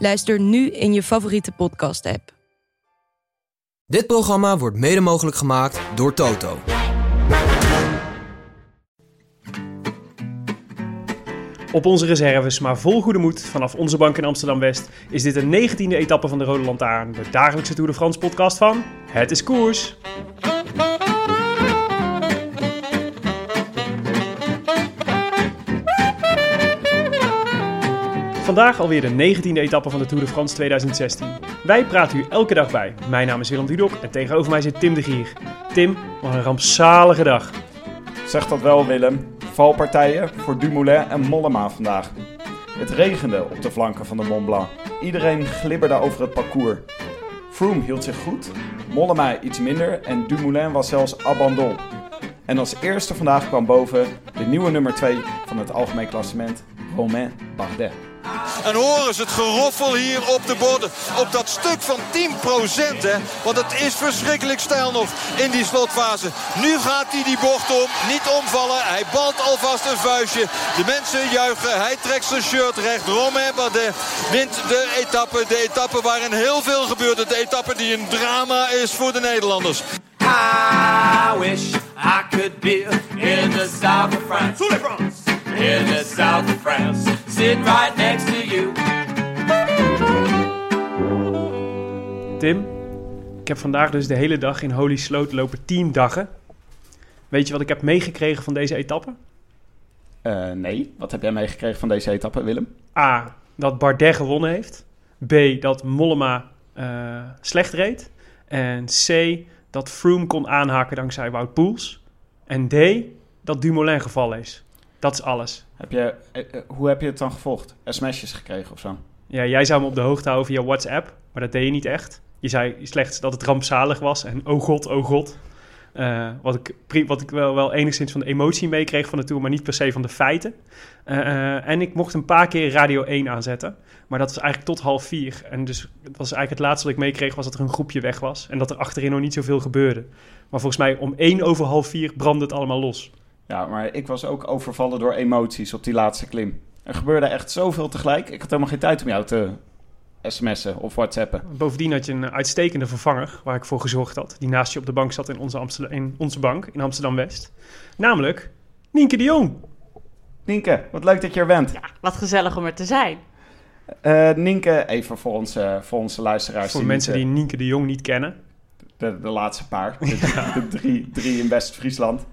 Luister nu in je favoriete podcast-app. Dit programma wordt mede mogelijk gemaakt door Toto. Op onze reserves, maar vol goede moed, vanaf onze bank in Amsterdam-West... is dit de 19e etappe van de Rode Lantaarn, de dagelijkse Tour de France podcast van Het is Koers. Vandaag alweer de 19e etappe van de Tour de France 2016. Wij praten u elke dag bij. Mijn naam is Willem Dudok en tegenover mij zit Tim de Gier. Tim, wat een rampzalige dag. Zeg dat wel, Willem. Valpartijen voor Dumoulin en Mollema vandaag. Het regende op de flanken van de Mont Blanc. Iedereen glibberde over het parcours. Froome hield zich goed, Mollema iets minder en Dumoulin was zelfs abandon. En als eerste vandaag kwam boven de nieuwe nummer 2 van het algemeen klassement, Romain Bardet. En horen ze het geroffel hier op de borden. Op dat stuk van 10%. Hè? Want het is verschrikkelijk stijl nog in die slotfase. Nu gaat hij die bocht om. Niet omvallen. Hij balt alvast een vuistje. De mensen juichen. Hij trekt zijn shirt recht. Romain Bardet wint de etappe. De etappe waarin heel veel gebeurde. De etappe die een drama is voor de Nederlanders. I wish I could be in the south of France. In the south of France. Sitting right next to you. Tim, ik heb vandaag dus de hele dag in Holy Sloot lopen 10 dagen. Weet je wat ik heb meegekregen van deze etappe? Eh, nee, wat heb jij meegekregen van deze etappe, Willem? A. Dat Bardet gewonnen heeft. B. Dat Mollema eh, slecht reed. En C. Dat Froome kon aanhaken dankzij Wout Poels. En D. Dat Dumoulin gevallen is. Dat is alles. Eh, eh, hoe heb je het dan gevolgd? SMS'jes gekregen of zo? Ja, jij zou me op de hoogte houden via WhatsApp, maar dat deed je niet echt. Je zei slechts dat het rampzalig was en oh god, oh god. Eh, wat ik, wat ik wel, wel enigszins van de emotie meekreeg van de Tour, maar niet per se van de feiten. En ik mocht een paar keer Radio 1 aanzetten, maar dat was eigenlijk tot half vier. En dus het was eigenlijk het laatste wat ik meekreeg, was dat er een groepje weg was. En dat er achterin nog niet zoveel gebeurde. Maar volgens mij om één over half vier brandde het allemaal los. Ja, maar ik was ook overvallen door emoties op die laatste klim. Er gebeurde echt zoveel tegelijk. Ik had helemaal geen tijd om jou te sms'en of whatsappen. Bovendien had je een uitstekende vervanger waar ik voor gezorgd had. Die naast je op de bank zat in onze, Amsterdam, in onze bank in Amsterdam-West. Namelijk Nienke de Jong. Nienke, wat leuk dat je er bent. Ja, wat gezellig om er te zijn. Eh, Nienke, even voor onze, voor onze luisteraars. Voor die mensen niet, die Nienke de Jong niet kennen. eh, De, de laatste paar. De, de drie, drie in West-Friesland.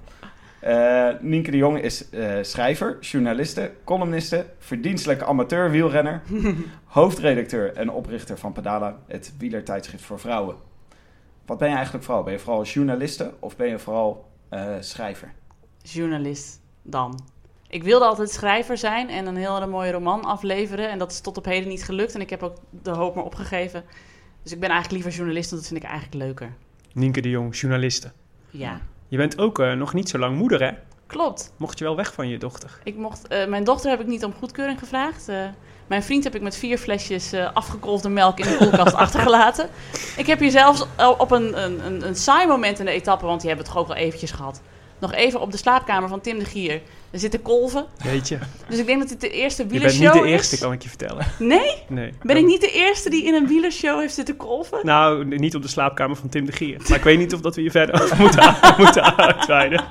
Eh, Nienke de Jong is eh, schrijver, journaliste, columniste, verdienstelijk amateur wielrenner, hoofdredacteur en oprichter van Pedala, het wielertijdschrift voor vrouwen. Wat ben je eigenlijk vooral? Ben je vooral journaliste of ben je vooral eh, schrijver? Journalist dan. Ik wilde altijd schrijver zijn en een hele mooie roman afleveren. En dat is tot op heden niet gelukt. En ik heb ook de hoop maar opgegeven. Dus ik ben eigenlijk liever journalist, want dat vind ik eigenlijk leuker. Nienke de Jong, journaliste. Ja, Je bent ook eh, nog niet zo lang moeder, hè? klopt. Mocht je wel weg van je dochter. Ik mocht, eh, mijn dochter heb ik niet om goedkeuring gevraagd. Eh, mijn vriend heb ik met vier flesjes afgekolfde melk in de koelkast achtergelaten. Ik heb hier zelfs op een, een, een, een saai moment in de etappe, want die hebben het toch ook al eventjes gehad. Nog even op de slaapkamer van Tim de Gier. Er zitten kolven. Weet je. Dus ik denk dat dit de eerste Je bent wielershow niet de eerste, is. kan ik je vertellen. Nee? Nee. Ben ik niet de eerste die in een wielershow heeft zitten kolven? Nou, niet op de slaapkamer van Tim de Gier. Maar ik weet niet of dat we hier verder over moeten, moeten uitweiden.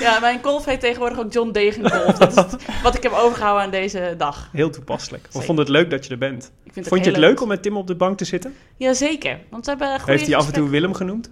Ja, mijn kolf heet tegenwoordig ook John Degenkolf. Dat is het- wat ik heb overgehouden aan deze dag. Heel toepasselijk. We vonden het leuk dat je er bent. Ik vind Vond je het leuk om met Tim op de bank te zitten? Jazeker. Want we hebben goede Heeft hij af en toe. Willem genoemd?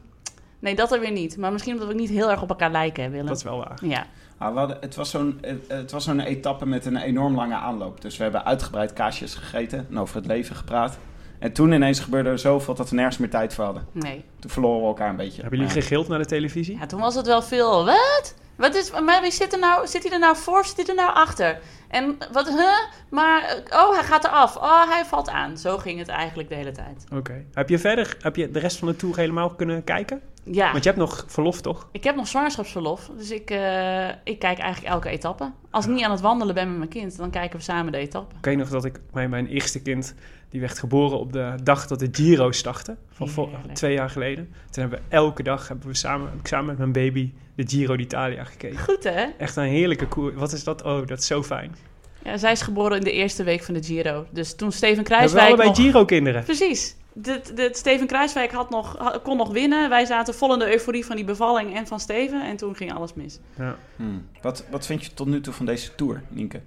Nee, dat er weer niet. Maar misschien omdat we niet heel erg op elkaar lijken, hè, Willem. Dat is wel waar. Ja. Ah, we hadden, het, was zo'n, het, het was zo'n etappe met een enorm lange aanloop. Dus we hebben uitgebreid kaasjes gegeten en over het leven gepraat. En toen ineens gebeurde er zoveel dat we nergens meer tijd voor hadden. Nee. Toen verloren we elkaar een beetje. Hebben jullie gegild naar de televisie? Ja, toen was het wel veel. Wat? Wat is, maar wie zit, er nou, zit hij er nou voor of zit hij er nou achter? En wat, huh? Maar, oh, hij gaat eraf. Oh, hij valt aan. Zo ging het eigenlijk de hele tijd. Oké. Heb je verder, heb je de rest van de tour helemaal kunnen kijken? Ja, Want je hebt nog verlof, toch? ik heb nog zwangerschapsverlof. Dus ik, eh, ik kijk eigenlijk elke etappe. Als ik niet aan het wandelen ben met mijn kind, dan kijken we samen de etappe. Ik weet nog dat ik mijn, mijn eerste kind, die werd geboren op de dag dat de Giro startte, van twee jaar geleden. Toen hebben we elke dag hebben we samen, ik samen met mijn baby de Giro d'Italia gekeken. Goed, hè? Echt een heerlijke koer. Wat is dat? Oh, dat is zo fijn. Ja, zij is geboren in de eerste week van de Giro. Dus toen Steven We hebben Kruiswijk allebei nog... Giro-kinderen. Precies. De, de, Steven Kruiswijk had nog, had- kon nog winnen. Wij zaten vol in de euforie van die bevalling en van Steven. En toen ging alles mis. Ja. Hmm. Wat, wat vind je tot nu toe van deze tour, Nienke?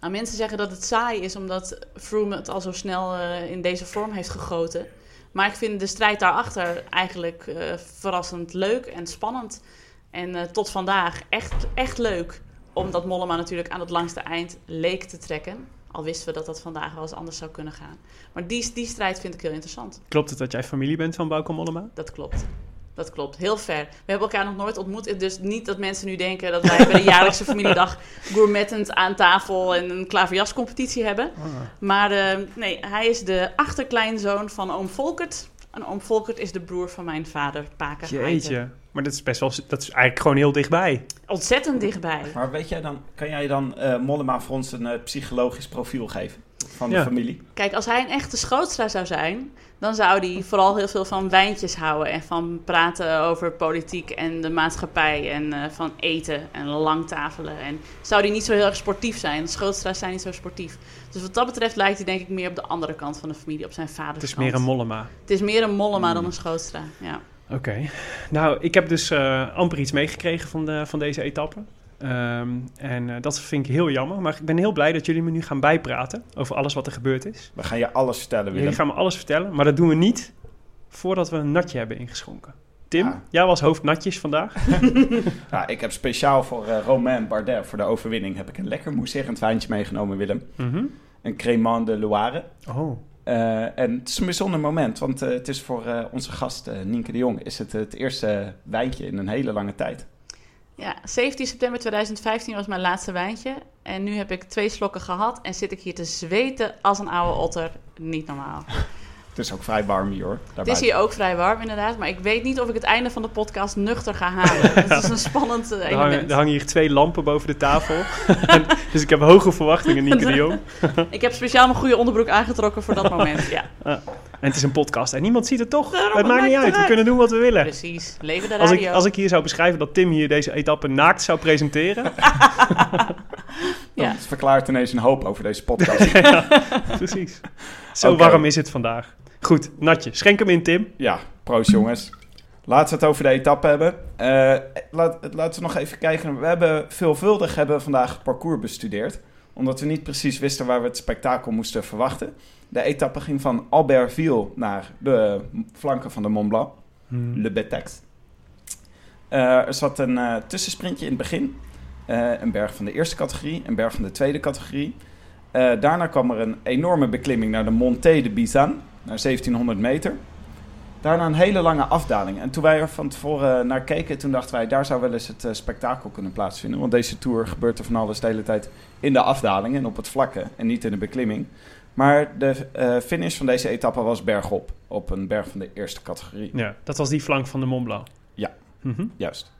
Nou, mensen zeggen dat het saai is omdat Froome het al zo snel eh, in deze vorm heeft gegoten. Maar ik vind de strijd daarachter eigenlijk eh, verrassend leuk en spannend. En eh, tot vandaag echt, echt leuk. Omdat Mollema natuurlijk aan het langste eind leek te trekken. Al wisten we dat dat vandaag wel eens anders zou kunnen gaan. Maar die, die strijd vind ik heel interessant. Klopt het dat jij familie bent van Bauke Mollema? Dat klopt. Dat klopt, heel ver. We hebben elkaar nog nooit ontmoet. Dus niet dat mensen nu denken dat wij bij de jaarlijkse familiedag gourmettend aan tafel en een klaverjascompetitie hebben. Maar eh, nee, hij is de achterkleinzoon van oom Volkert. En oom Volkert is de broer van mijn vader, Paken. Jeetje. Maar dat is best wel, dat is eigenlijk gewoon heel dichtbij. Ontzettend dichtbij. Maar weet jij dan, kan jij dan eh, Mollema voor ons een eh, psychologisch profiel geven van de Ja. familie? Kijk, als hij een echte schootstra zou zijn, dan zou hij vooral heel veel van wijntjes houden. En van praten over politiek en de maatschappij. En eh, van eten en langtafelen. En zou hij niet zo heel erg sportief zijn. Schootstra's zijn niet zo sportief. Dus wat dat betreft lijkt hij denk ik meer op de andere kant van de familie, op zijn vaders Het is kant. meer een Mollema. Het is meer een mollema dan een schootstra, ja. Oké. Nou, ik heb dus eh, amper iets meegekregen van, de, van deze etappe. Ehm, en eh, dat vind ik heel jammer. Maar ik ben heel blij dat jullie me nu gaan bijpraten over alles wat er gebeurd is. We gaan je alles vertellen, Willem. Jullie gaan me alles vertellen, maar dat doen we niet voordat we een natje hebben ingeschonken. Tim, Ja. jij was hoofdnatjes vandaag. Ja, ik heb speciaal voor eh, Romain Bardet, voor de overwinning, heb ik een lekker mousserend wijntje meegenomen, Willem. Mhm. Een Crémant de Loire. Oh, Eh, en het is een bijzonder moment, want eh, het is voor eh, onze gast Nienke de Jong is het het eerste wijntje in een hele lange tijd. Ja, 17 september 2015 was mijn laatste wijntje. En nu heb ik twee slokken gehad en zit ik hier te zweten als een oude otter. Niet normaal. Het is ook vrij warm hier hoor. Het is hier ook vrij warm inderdaad, maar ik weet niet of ik het einde van de podcast nuchter ga halen. Het is een spannend eh, er hangen, element. er hangen hier twee lampen boven de tafel. En- dus ik heb hoge verwachtingen, Nienke de Jong. Ik heb speciaal mijn goede onderbroek aangetrokken voor dat moment. Ja, En het is een podcast en niemand ziet het toch. Daarom, het maakt niet uit, we kunnen doen wat we willen. precies. Leven de Als radio. ik, als ik hier zou beschrijven dat Tim hier deze etappe naakt zou presenteren. Ja. Het verklaart ineens een hoop over deze podcast. Precies. Zo warm is het vandaag. Goed, natje. Schenk hem in, Tim. ja, proost jongens. Laten we het over de etappe hebben. Eh, laat, laten we nog even kijken. We hebben veelvuldig hebben vandaag het parcours bestudeerd. Omdat we niet precies wisten waar we het spektakel moesten verwachten. De etappe ging van Albertville naar de flanken van de Mont Blanc. Le Betex. Eh, er zat een eh, tussensprintje in het begin. Eh, een berg van de eerste categorie, een berg van de tweede categorie. Eh, daarna kwam er een enorme beklimming naar de Monté de Bizan, naar 1700 meter. Daarna een hele lange afdaling. En toen wij er van tevoren naar keken, toen dachten wij, daar zou wel eens het eh, spektakel kunnen plaatsvinden. Want deze tour gebeurt er van alles de hele tijd in de afdaling en op het vlakke en niet in de beklimming. Maar de eh, finish van deze etappe was bergop, op een berg van de eerste categorie. Ja, dat was die flank van de Mont Blanc. Ja. Mhm. Juist.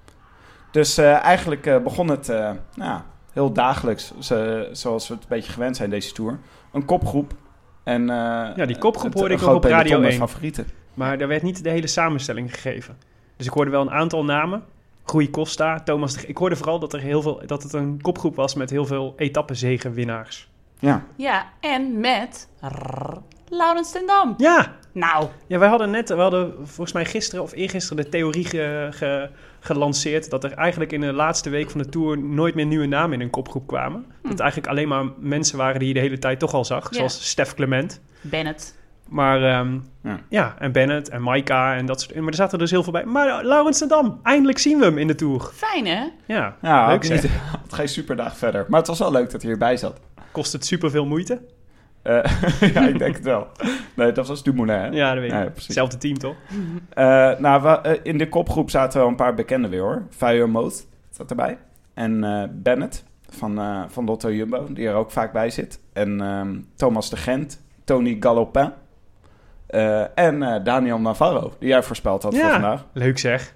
Dus eh, eigenlijk begon het nou, ja, heel dagelijks, zo- zoals we het een beetje gewend zijn deze tour. Een kopgroep. En, eh, Ja, die kopgroep hoorde ik ook op Radio peloton met 1. favorieten. Maar daar werd niet de hele samenstelling gegeven. Dus ik hoorde wel een aantal namen. Rui Costa, Thomas de... Ik hoorde vooral dat, er heel veel, dat het een kopgroep was met heel veel etappezegenwinnaars. Ja, Ja, en met Laurens ten Dam. Ja, Nou, ja, wij hadden net, we hadden volgens mij gisteren of eergisteren de theorie ge- ge- gelanceerd dat er eigenlijk in de laatste week van de Tour nooit meer nieuwe namen in een kopgroep kwamen. Dat het eigenlijk alleen maar mensen waren die je de hele tijd toch al zag, Ja. zoals Stef Clement. Bennett. Maar ehm, Ja. ja. en Bennett en Maika en dat soort Maar er zaten dus heel veel bij. Maar uh, Laurens ten Dam, eindelijk zien we hem in de Tour. Fijn hè? Ja, ja leuk ook niet, had geen superdag verder. Maar het was wel leuk dat hij hierbij zat. Kost het superveel moeite? Eh, ja, ik denk het wel. Nee, dat was Dumoulin, hè? Ja, dat weet ik. Ja, precies. Hetzelfde team, toch? Eh, nou, we, eh, in de kopgroep zaten wel een paar bekenden weer, hoor. Fire Mode, zat erbij. En Bennett van, van Lotto Jumbo, die er ook vaak bij zit. En ehm, Thomas de Gent, Tony Galopin. en Daniel Navarro, die jij voorspeld had voor Ja. vandaag. Leuk zeg.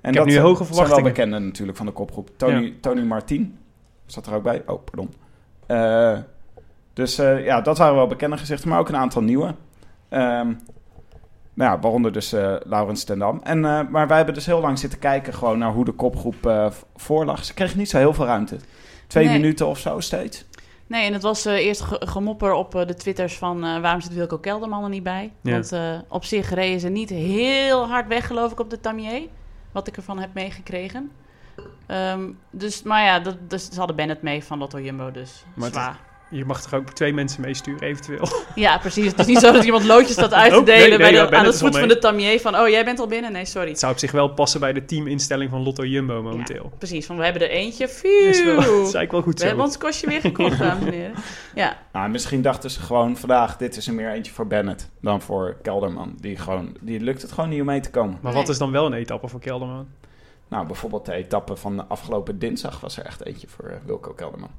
En Ik heb nu zijn- hoge zijn wel verwachtingen. bekenden natuurlijk van de kopgroep. Tony, Ja. Tony Martin zat er ook bij. Oh, pardon. Eh, dus eh, ja, dat waren wel bekende gezichten, maar ook een aantal nieuwe. Ehm, nou ja, waaronder dus eh Laurens ten Dam. En, eh, maar wij hebben dus heel lang zitten kijken gewoon naar hoe de kopgroep eh, voorlag. Ze kregen niet zo heel veel ruimte. Twee Nee. minuten of zo steeds. Nee, en het was eh, eerst ge- gemopper op eh, de twitters van eh, waarom zit Wilco Kelderman er niet bij. Ja. Want eh, op zich reden ze niet heel hard weg, geloof ik, op de Tamier. Wat ik ervan heb meegekregen. Ehm, dus, maar ja, dat, dus, ze hadden Bennett mee van Lotto Jumbo, dus Maar zwaar. Je mag toch ook twee mensen meesturen, eventueel. Ja, precies. Het is niet zo dat iemand loodjes staat uit te Oh, nee, delen nee, bij de, aan al voet van de Tamier. Van, oh, jij bent al binnen? Nee, sorry. Het zou op zich wel passen bij de teaminstelling van Lotto Jumbo momenteel. Ja, precies, van we hebben er eentje. Dat is, wel, dat is Phew. eigenlijk wel goed We zo. hebben ons kostje weer gekocht, dames en heren. Ja, Nou, misschien dachten ze gewoon vandaag, dit is er meer eentje voor Bennett dan voor Kelderman. Die, gewoon, die lukt het gewoon niet om mee te komen. Maar Nee. wat is dan wel een etappe voor Kelderman? Nou, bijvoorbeeld de etappe van de afgelopen dinsdag was er echt eentje voor eh, Wilco Kelderman.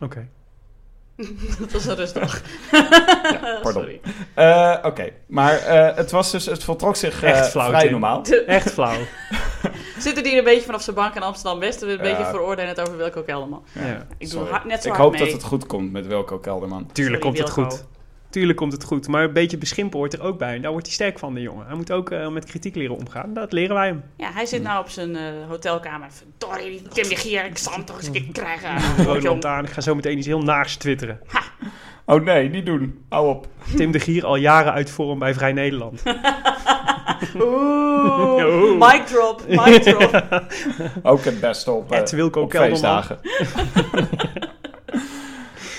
Oké. dat was een rustig. pardon. Sorry. Eh, Oké, maar eh, het, was dus, het voltrok zich eh, Echt flauw, vrij Tim. normaal. Echt flauw. Zitten die een beetje vanaf zijn bank in Amsterdam-West een Ja. beetje veroordelend over Wilco Kelderman. Ja. Ik doe net zo Ik hard hoop mee. dat het goed komt met Wilco Kelderman. Tuurlijk Sorry, komt het Wilco. goed. Tuurlijk komt het goed. Maar een beetje beschimpen hoort er ook bij. En daar wordt hij sterk van, de jongen. Hij moet ook eh, met kritiek leren omgaan. Dat leren wij hem. Ja, hij zit nou op zijn eh, hotelkamer. Verdorie, die Tim de Gier, ik zal hem toch eens een keer krijgen. Rode Jong. lantaarn. Ik ga zo meteen iets heel naars twitteren. Oh nee, niet doen. Hou op. Tim de Gier al jaren uit vorm bij Vrij Nederland. Oeh, Oeh. mic drop, mic drop. Ook het beste op, eh, Het Wilco op feestdagen.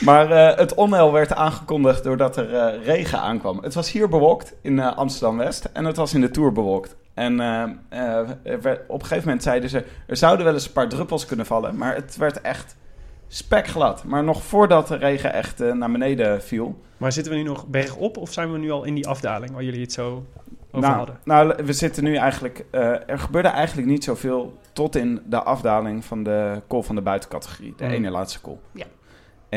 maar eh, het onheil werd aangekondigd doordat er eh, regen aankwam. Het was hier bewolkt in eh, Amsterdam-West en het was in de Tour bewolkt. En eh, eh, er werd- op een gegeven moment zeiden ze, er zouden wel eens een paar druppels kunnen vallen. Maar het werd echt spekglad. Maar nog voordat de regen echt naar beneden viel... Maar zitten we nu nog bergop of zijn we nu al in die afdaling waar jullie het zo over Nou, hadden? nou, we zitten nu eigenlijk. eh, er gebeurde eigenlijk niet zoveel tot in de afdaling van de call van de buitencategorie, de Hmm. ene laatste call. Ja.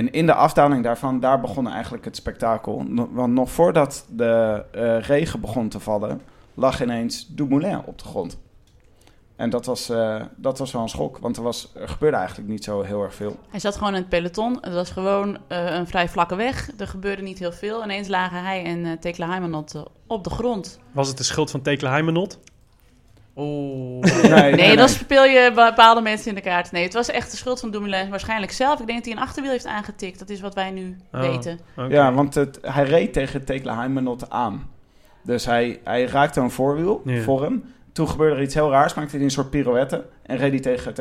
En in de afdaling daarvan, daar begon eigenlijk het spektakel. Want nog voordat de eh, regen begon te vallen, lag ineens Dumoulin op de grond. En dat was, eh, dat was wel een schok, want er, was, er gebeurde eigenlijk niet zo heel erg veel. Hij zat gewoon in het peloton. Het was gewoon eh, een vrij vlakke weg. Er gebeurde niet heel veel. Ineens lagen hij en uh, Tekla Heimanot op de grond. Was het de schuld van Tekla Heimanot? Oh. Nee, Nee, dan speel je bepaalde mensen in de kaart. Nee, het was echt de schuld van Dumoulin waarschijnlijk zelf. Ik denk dat hij een achterwiel heeft aangetikt. Dat is wat wij nu Oh. weten. Ja, want het, hij reed tegen Tekla Heimanot aan. Dus hij, hij raakte een voorwiel voor hem. Toen gebeurde er iets heel raars, maakte hij een soort pirouette. En reed hij tegen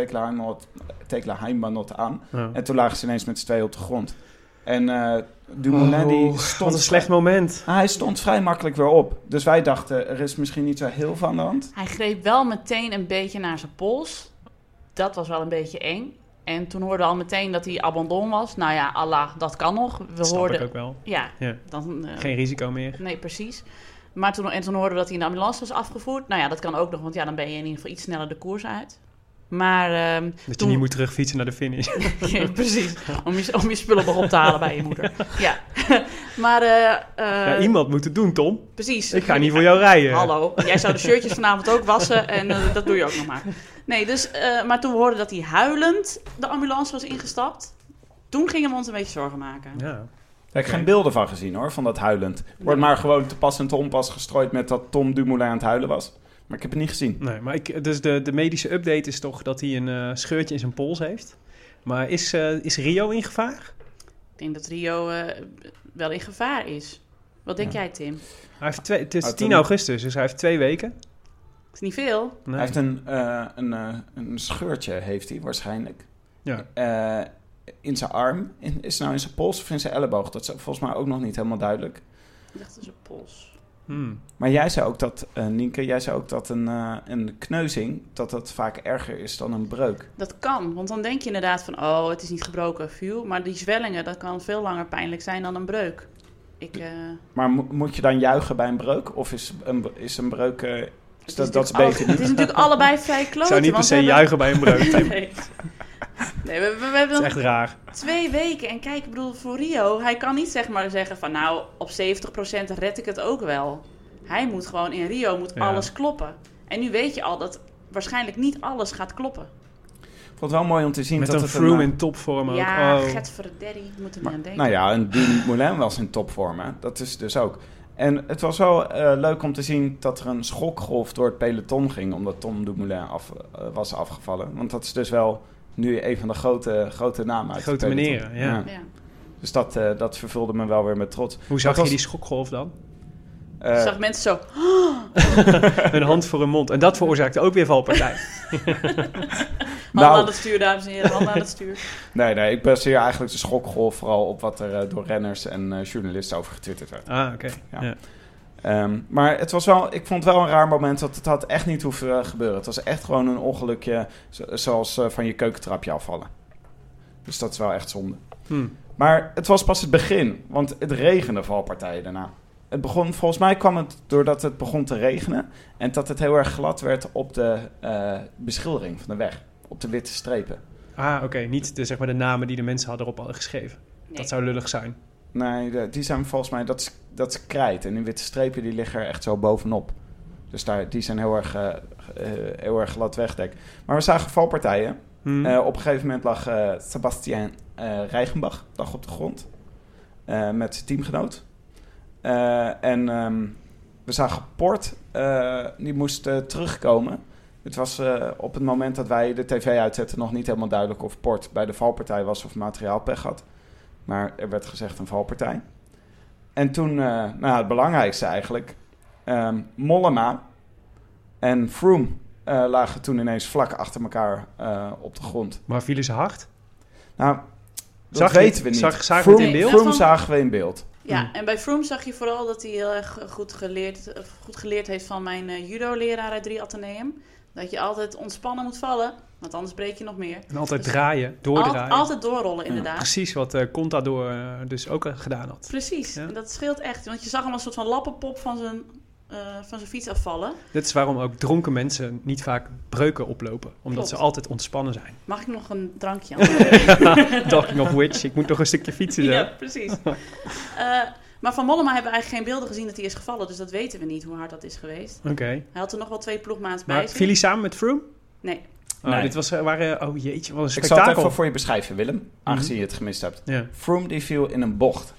Tekla Heimanot aan. En toen lagen ze ineens met z'n tweeën op de grond. En eh Dumoulin die Oh, stond... Wat een slecht moment. Ah, hij stond vrij makkelijk weer op. Dus wij dachten, er is misschien niet zo heel veel aan de hand. Hij greep wel meteen een beetje naar zijn pols. Dat was wel een beetje eng. En toen hoorden we al meteen dat hij abandon was. Nou ja, Allah, dat kan nog. We Dat snap hoorden. ik ook wel. Ja, Ja. dan. eh, Geen risico meer. Nee, precies. Maar toen, en toen hoorden we dat hij in de ambulance was afgevoerd. Nou ja, dat kan ook nog, want ja, dan ben je in ieder geval iets sneller de koers uit. Maar ehm, Dat je niet moet terugfietsen naar de finish. Ja, precies. Om je, om je spullen nog op te halen bij je moeder. Ja. maar, eh, eh, ja, iemand moet het doen, Tom. precies. Ik ga niet voor jou rijden. Hallo. Jij zou de shirtjes vanavond ook wassen en eh, dat doe je ook nog maar. Nee, dus, eh, maar toen we hoorden dat hij huilend de ambulance was ingestapt. Toen gingen we ons een beetje zorgen maken. Ja. Daar heb ik geen beelden van gezien hoor, van dat huilend. Wordt maar gewoon te pas en te onpas gestrooid met dat Tom Dumoulin aan het huilen was. Maar ik heb het niet gezien. Nee, maar ik, dus de, de medische update is toch dat hij een eh, scheurtje in zijn pols heeft. Maar is, eh, is Rio in gevaar? Ik denk dat Rio eh, wel in gevaar is. Wat denk jij, Tim? Hij heeft twee, het is Uit 10 een- augustus, dus hij heeft twee weken. Is niet veel. Nee. Hij heeft een, eh, een, eh, een scheurtje, heeft hij waarschijnlijk. Ja. Eh, in zijn arm. In, is het nou in zijn pols of in zijn elleboog? Dat is volgens mij ook nog niet helemaal duidelijk. Ik dacht, dat is een pols. Hmm. Maar jij zei ook dat, eh Nienke, jij zei ook dat een, eh, een kneuzing, dat dat vaak erger is dan een breuk. Dat kan, want dan denk je inderdaad van, oh, het is niet gebroken, viel. Maar die zwellingen, dat kan veel langer pijnlijk zijn dan een breuk. Ik, eh, Maar mo- moet je dan juichen bij een breuk? Of is een, is een breuk Het dat, dat is natuurlijk beter al- Het niet. is natuurlijk allebei vrij kloten. Ik zou niet per se hebben- juichen bij een. Tim. Nee. Nee, we, we, we hebben echt raar. twee weken. En kijk, ik bedoel, voor Rio, hij kan niet zeg maar zeggen van nou, op 70% red ik het ook wel. Hij moet gewoon in Rio moet Ja. alles kloppen. En nu weet je al dat waarschijnlijk niet alles gaat kloppen. Ik vond het wel mooi om te zien Met dat een het Froome in topvorm ook. Ja, oh. Moet er niet aan denken. Nou ja, en Dumoulin was in topvorm. Hè? Dat is dus ook. En het was wel eh, leuk om te zien dat er een schokgolf door het peloton ging. Omdat Tom Dumoulin af, eh, was afgevallen. Want dat is dus wel nu een van de grote, grote namen uit Grote meneren, ja. Ja. Dus dat, eh, dat vervulde me wel weer met trots. Hoe zag Dat je was- die schokgolf dan? Eh, Ik zag mensen zo, Een hand voor een mond. En dat veroorzaakte ook weer valpartij. handen Nou. aan het stuur, dames en heren, handen aan het stuur. nee, nee, ik baseer eigenlijk de schokgolf vooral op wat er eh, door renners en eh, journalisten over getwitterd werd. Ah, oké. Ja. Ja. Ehm, maar het was wel, ik vond het wel een raar moment dat het had echt niet hoeven eh, gebeuren. Het was echt gewoon een ongelukje zo- zoals eh, van je keukentrapje afvallen. Dus dat is wel echt zonde. Hm. Maar het was pas het begin, want het regende valpartijen daarna. Het begon, volgens mij kwam het doordat het begon te regenen en dat het heel erg glad werd op de eh, beschildering van de weg, op de witte strepen. Ah, oké. Niet de, zeg maar, de namen die de mensen hadden erop hadden geschreven. Nee. Dat zou lullig zijn. Nee, die zijn volgens mij, dat is, dat is krijt. En die witte strepen die liggen er echt zo bovenop. Dus daar, die zijn heel erg, eh, heel erg glad wegdek. Maar we zagen valpartijen. Hm. Eh, op een gegeven moment lag Sebastian Reichenbach lag op de grond. met zijn teamgenoot. En ehm, we zagen Port, die moest terugkomen. Het was op het moment dat wij de tv uitzetten nog niet helemaal duidelijk of Port bij de valpartij was of materiaalpech had. Maar er werd gezegd een valpartij. En toen, eh, nou, het belangrijkste eigenlijk, ehm, Mollema en Froome eh, lagen toen ineens vlak achter elkaar eh, op de grond. Maar vielen ze hard? Nou, dat Zag weten we niet. Zag- zagen we het in Froome- beeld? Froome zagen we in beeld. Ja, Hm. en bij Froome zag je vooral dat hij heel erg goed geleerd, goed geleerd heeft van mijn eh, judo-leraar uit 3 Atheneum. Dat je altijd ontspannen moet vallen, want anders breek je nog meer. En altijd Dus draaien, Al- doordraaien. altijd doorrollen, inderdaad. Precies wat eh Contador eh, dus ook eh, gedaan had. Precies, Ja. en dat scheelt echt. Want je zag hem als een soort van lappenpop van zijn, van zijn fiets afvallen. Dit is waarom ook dronken mensen niet vaak breuken oplopen. Omdat Klopt. ze altijd ontspannen zijn. Mag ik nog een drankje? Talking of which, ik moet nog een stukje fietsen ja, precies. Maar van Mollema hebben we eigenlijk geen beelden gezien dat hij is gevallen. Dus dat weten we niet hoe hard dat is geweest. Oké. Hij had er nog wel twee ploegmaats bij zich. viel hij samen met Froome? Nee. Oh, Nee. dit was, eh, waren, oh jeetje, wat een Ik zal het spektakel. even voor je beschrijven, Willem. Aangezien je het gemist hebt. Ja. Froome die viel in een bocht.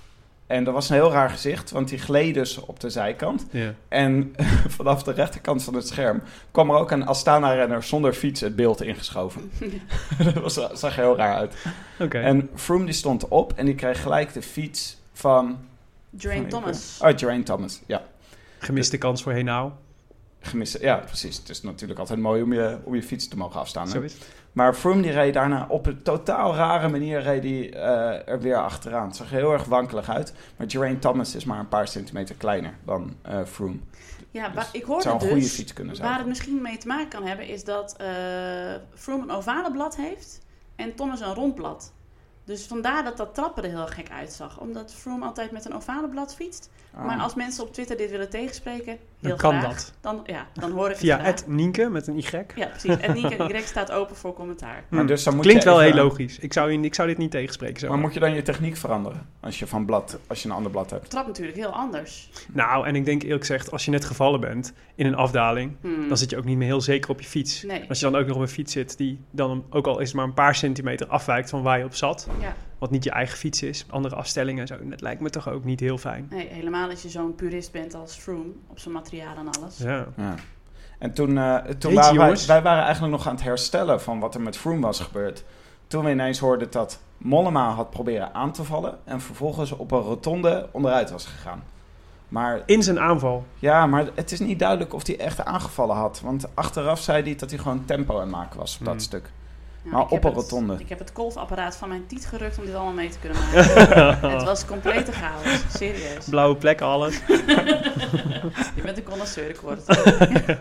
En dat was een heel raar gezicht, want die gleed dus op de zijkant. Ja. En vanaf de rechterkant van het scherm kwam er ook een Astana-renner zonder fiets het beeld ingeschoven. dat was, zag er heel raar uit. Oké. En Froome die stond op en die kreeg gelijk de fiets van... Van- Thomas. Oh, Geraint Thomas, ja. Gemiste kans voor Henao. Gemiste, ja, precies. Het is natuurlijk altijd mooi om je, om je fiets te mogen afstaan. hè? Zo is het. Maar Froome die reed daarna op een totaal rare manier reed die, eh, er weer achteraan. Het zag er heel erg wankelig uit. Maar Geraint Thomas is maar een paar centimeter kleiner dan eh Froome. Ja, Dus waar, ik Het hoorde zou een dus... goede fiets kunnen zijn. Waar het misschien mee te maken kan hebben, is dat eh Froome een ovale blad heeft en Thomas een rond blad. Dus vandaar dat dat trappen er heel gek uitzag. Omdat Froome altijd met een ovale blad fietst. Ah. Maar als mensen op Twitter dit willen tegenspreken, heel Dan kan graag. dat. Dan, ja, dan hoor ik Via het het Nienke met een Y. Ja, precies. En Nienke Y staat open voor commentaar. Maar dus dan moet Klinkt je wel even- heel logisch. Ik zou, ik zou dit niet tegenspreken zo. Maar moet je dan je techniek veranderen? Als je, van blad, als je een ander blad hebt. Trap natuurlijk heel anders. Nou, en ik denk eerlijk gezegd, als je net gevallen bent in een afdaling, Hmm. dan zit je ook niet meer heel zeker op je fiets. Nee. Als je dan ook nog op een fiets zit die dan ook al is het maar een paar centimeter afwijkt van waar je op zat, Ja, wat niet je eigen fiets is, andere afstellingen, zo, dat lijkt me toch ook niet heel fijn. nee, helemaal als je zo'n purist bent als Froome op zijn materiaal en alles. Ja. Ja. En toen, eh, toen waren wij, wij waren eigenlijk nog aan het herstellen van wat er met Froome was gebeurd. Toen we ineens hoorden dat Mollema had proberen aan te vallen en vervolgens op een rotonde onderuit was gegaan. Maar In zijn aanval. ja, maar het is niet duidelijk of hij echt aangevallen had. Want achteraf zei hij dat hij gewoon tempo aan het maken was op dat Hmm. stuk. Ja, Maar ik op heb een het- rotonde. Ik heb het golfapparaat van mijn tiet gerukt om dit allemaal mee te kunnen maken. het was complete chaos. Serieus. Blauwe plekken, alles. Je bent een connoisseur, ik hoor het.